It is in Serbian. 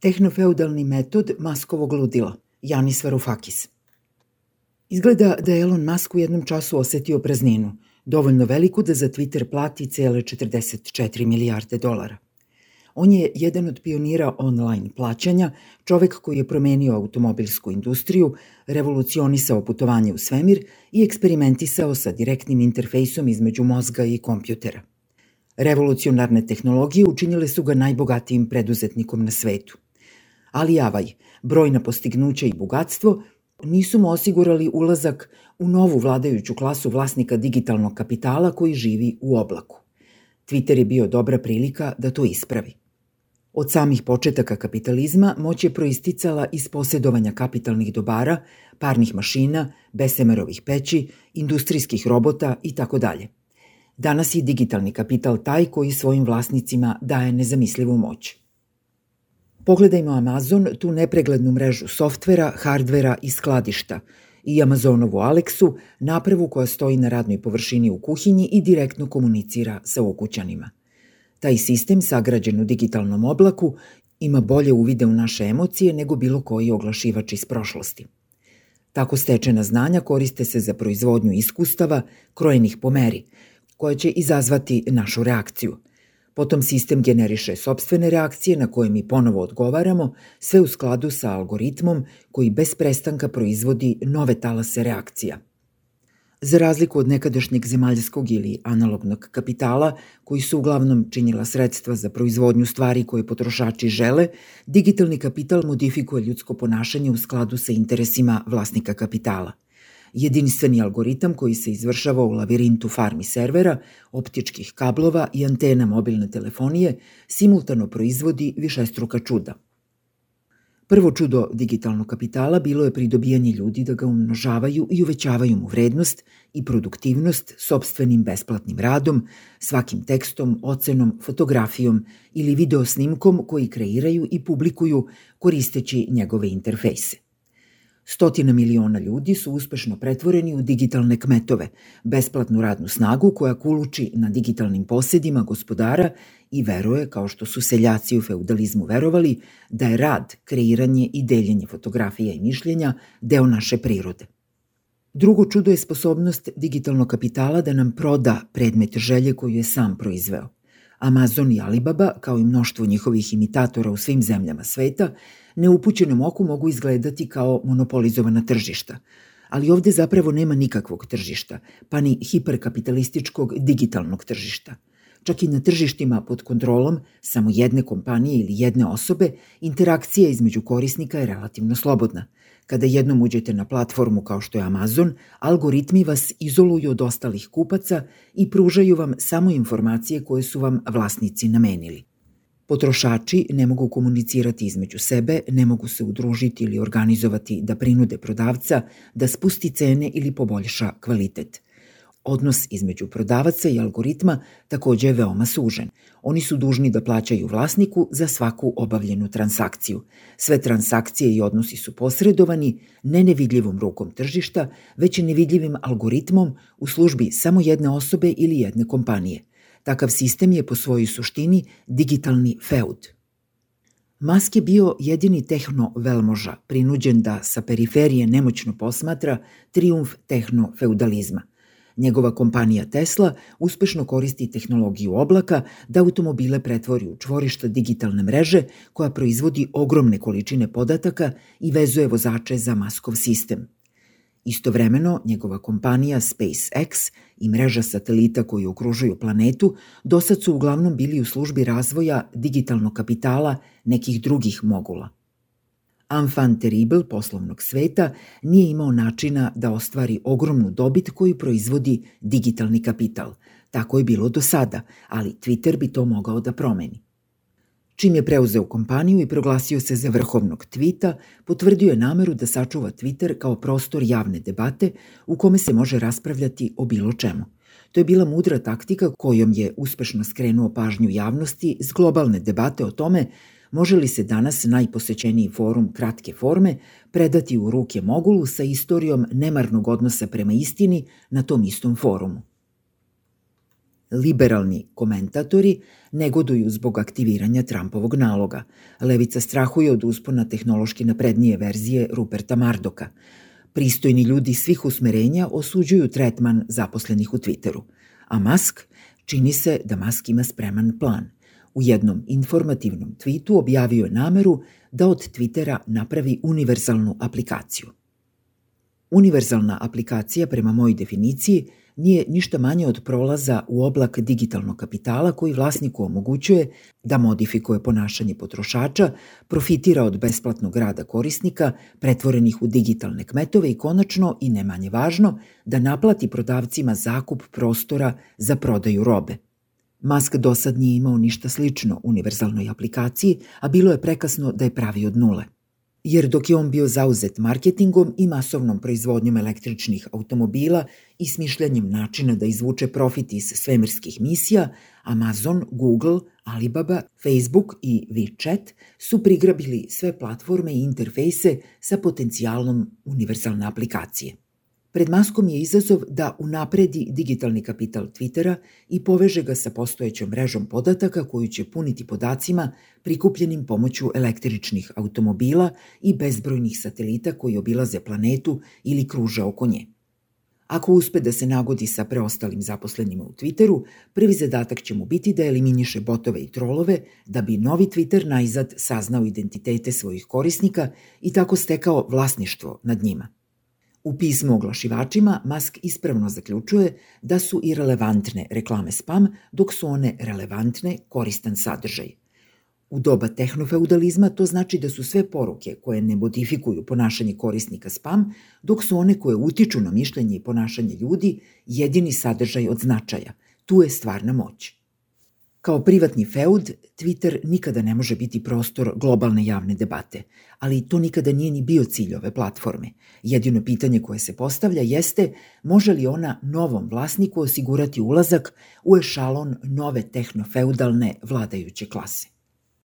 Tehnofeudalni metod maskovog ludila, Janis Varoufakis. Izgleda da je Elon Musk u jednom času osetio prazninu, dovoljno veliku da za Twitter plati cele 44 milijarde dolara. On je jedan od pionira online plaćanja, čovek koji je promenio automobilsku industriju, revolucionisao putovanje u svemir i eksperimentisao sa direktnim interfejsom između mozga i kompjutera. Revolucionarne tehnologije učinile su ga najbogatijim preduzetnikom na svetu. Ali javaj, brojna postignuća i bogatstvo nisu mu osigurali ulazak u novu vladajuću klasu vlasnika digitalnog kapitala koji živi u oblaku. Twitter je bio dobra prilika da to ispravi. Od samih početaka kapitalizma moć je proisticala iz posjedovanja kapitalnih dobara, parnih mašina, besemerovih peći, industrijskih robota i tako dalje. Danas je digitalni kapital taj koji svojim vlasnicima daje nezamislivu moć. Pogledajmo Amazon, tu nepreglednu mrežu softvera, hardvera i skladišta i Amazonovu Alexu, napravu koja stoji na radnoj površini u kuhinji i direktno komunicira sa ukućanima. Taj sistem, sagrađen u digitalnom oblaku, ima bolje uvide u naše emocije nego bilo koji oglašivač iz prošlosti. Tako stečena znanja koriste se za proizvodnju iskustava, krojenih po meri, koja će izazvati našu reakciju – Potom sistem generiše sobstvene reakcije na koje mi ponovo odgovaramo, sve u skladu sa algoritmom koji bez prestanka proizvodi nove talase reakcija. Za razliku od nekadašnjeg zemaljskog ili analognog kapitala, koji su uglavnom činila sredstva za proizvodnju stvari koje potrošači žele, digitalni kapital modifikuje ljudsko ponašanje u skladu sa interesima vlasnika kapitala – jedinstveni algoritam koji se izvršava u lavirintu farmi servera, optičkih kablova i antena mobilne telefonije simultano proizvodi višestruka čuda. Prvo čudo digitalnog kapitala bilo je pridobijanje ljudi da ga umnožavaju i uvećavaju mu vrednost i produktivnost sobstvenim besplatnim radom, svakim tekstom, ocenom, fotografijom ili videosnimkom koji kreiraju i publikuju koristeći njegove interfejse. Stotina miliona ljudi su uspešno pretvoreni u digitalne kmetove, besplatnu radnu snagu koja kuluči na digitalnim posjedima gospodara i veruje, kao što su seljaci u feudalizmu verovali, da je rad, kreiranje i deljenje fotografija i mišljenja deo naše prirode. Drugo čudo je sposobnost digitalnog kapitala da nam proda predmet želje koju je sam proizveo. Amazon i Alibaba, kao i mnoštvo njihovih imitatora u svim zemljama sveta, neupućenom oku mogu izgledati kao monopolizovana tržišta, ali ovde zapravo nema nikakvog tržišta, pa ni hiperkapitalističkog digitalnog tržišta. Čak i na tržištima pod kontrolom samo jedne kompanije ili jedne osobe, interakcija između korisnika je relativno slobodna. Kada jednom uđete na platformu kao što je Amazon, algoritmi vas izoluju od ostalih kupaca i pružaju vam samo informacije koje su vam vlasnici namenili. Potrošači ne mogu komunicirati između sebe, ne mogu se udružiti ili organizovati da prinude prodavca da spusti cene ili poboljša kvalitet. Odnos između prodavaca i algoritma takođe je veoma sužen. Oni su dužni da plaćaju vlasniku za svaku obavljenu transakciju. Sve transakcije i odnosi su posredovani ne nevidljivom rukom tržišta, već nevidljivim algoritmom u službi samo jedne osobe ili jedne kompanije. Takav sistem je po svojoj suštini digitalni feud. Musk je bio jedini tehno-velmoža, prinuđen da sa periferije nemoćno posmatra triumf tehno-feudalizma. Njegova kompanija Tesla uspešno koristi tehnologiju oblaka da automobile pretvori u čvorišta digitalne mreže koja proizvodi ogromne količine podataka i vezuje vozače za Maskov sistem – Istovremeno, njegova kompanija SpaceX i mreža satelita koji okružuju planetu do sad su uglavnom bili u službi razvoja digitalnog kapitala nekih drugih mogula. Enfant terrible poslovnog sveta nije imao načina da ostvari ogromnu dobit koju proizvodi digitalni kapital. Tako je bilo do sada, ali Twitter bi to mogao da promeni. Čim je preuzeo kompaniju i proglasio se za vrhovnog tvita, potvrdio je nameru da sačuva Twitter kao prostor javne debate u kome se može raspravljati o bilo čemu. To je bila mudra taktika kojom je uspešno skrenuo pažnju javnosti s globalne debate o tome može li se danas najposećeniji forum kratke forme predati u ruke mogulu sa istorijom nemarnog odnosa prema istini na tom istom forumu. Liberalni komentatori negoduju zbog aktiviranja Trumpovog naloga. Levica strahuje od uspona tehnološki naprednije verzije Ruperta Mardoka. Pristojni ljudi svih usmerenja osuđuju tretman zaposlenih u Twitteru. A Musk čini se da Musk ima spreman plan. U jednom informativnom tweetu objavio je nameru da od Twittera napravi univerzalnu aplikaciju. Univerzalna aplikacija, prema mojoj definiciji, nije ništa manje od prolaza u oblak digitalnog kapitala koji vlasniku omogućuje da modifikuje ponašanje potrošača, profitira od besplatnog rada korisnika, pretvorenih u digitalne kmetove i konačno, i ne manje važno, da naplati prodavcima zakup prostora za prodaju robe. Musk do sad nije imao ništa slično univerzalnoj aplikaciji, a bilo je prekasno da je pravi od nule – jer dok je on bio zauzet marketingom i masovnom proizvodnjom električnih automobila i smišljanjem načina da izvuče profit iz svemirskih misija, Amazon, Google, Alibaba, Facebook i WeChat su prigrabili sve platforme i interfejse sa potencijalom univerzalne aplikacije. Pred Maskom je izazov da unapredi digitalni kapital Twittera i poveže ga sa postojećom mrežom podataka koju će puniti podacima prikupljenim pomoću električnih automobila i bezbrojnih satelita koji obilaze planetu ili kruže oko nje. Ako uspe da se nagodi sa preostalim zaposlenima u Twitteru, prvi zadatak će mu biti da eliminiše botove i trolove da bi novi Twitter najzad saznao identitete svojih korisnika i tako stekao vlasništvo nad njima – U pismu oglašivačima Musk ispravno zaključuje da su i relevantne reklame spam, dok su one relevantne koristan sadržaj. U doba tehnofeudalizma to znači da su sve poruke koje ne modifikuju ponašanje korisnika spam, dok su one koje utiču na mišljenje i ponašanje ljudi jedini sadržaj od značaja. Tu je stvarna moć. Kao privatni feud, Twitter nikada ne može biti prostor globalne javne debate, ali to nikada nije ni bio cilj ove platforme. Jedino pitanje koje se postavlja jeste može li ona novom vlasniku osigurati ulazak u ešalon nove tehnofeudalne vladajuće klase.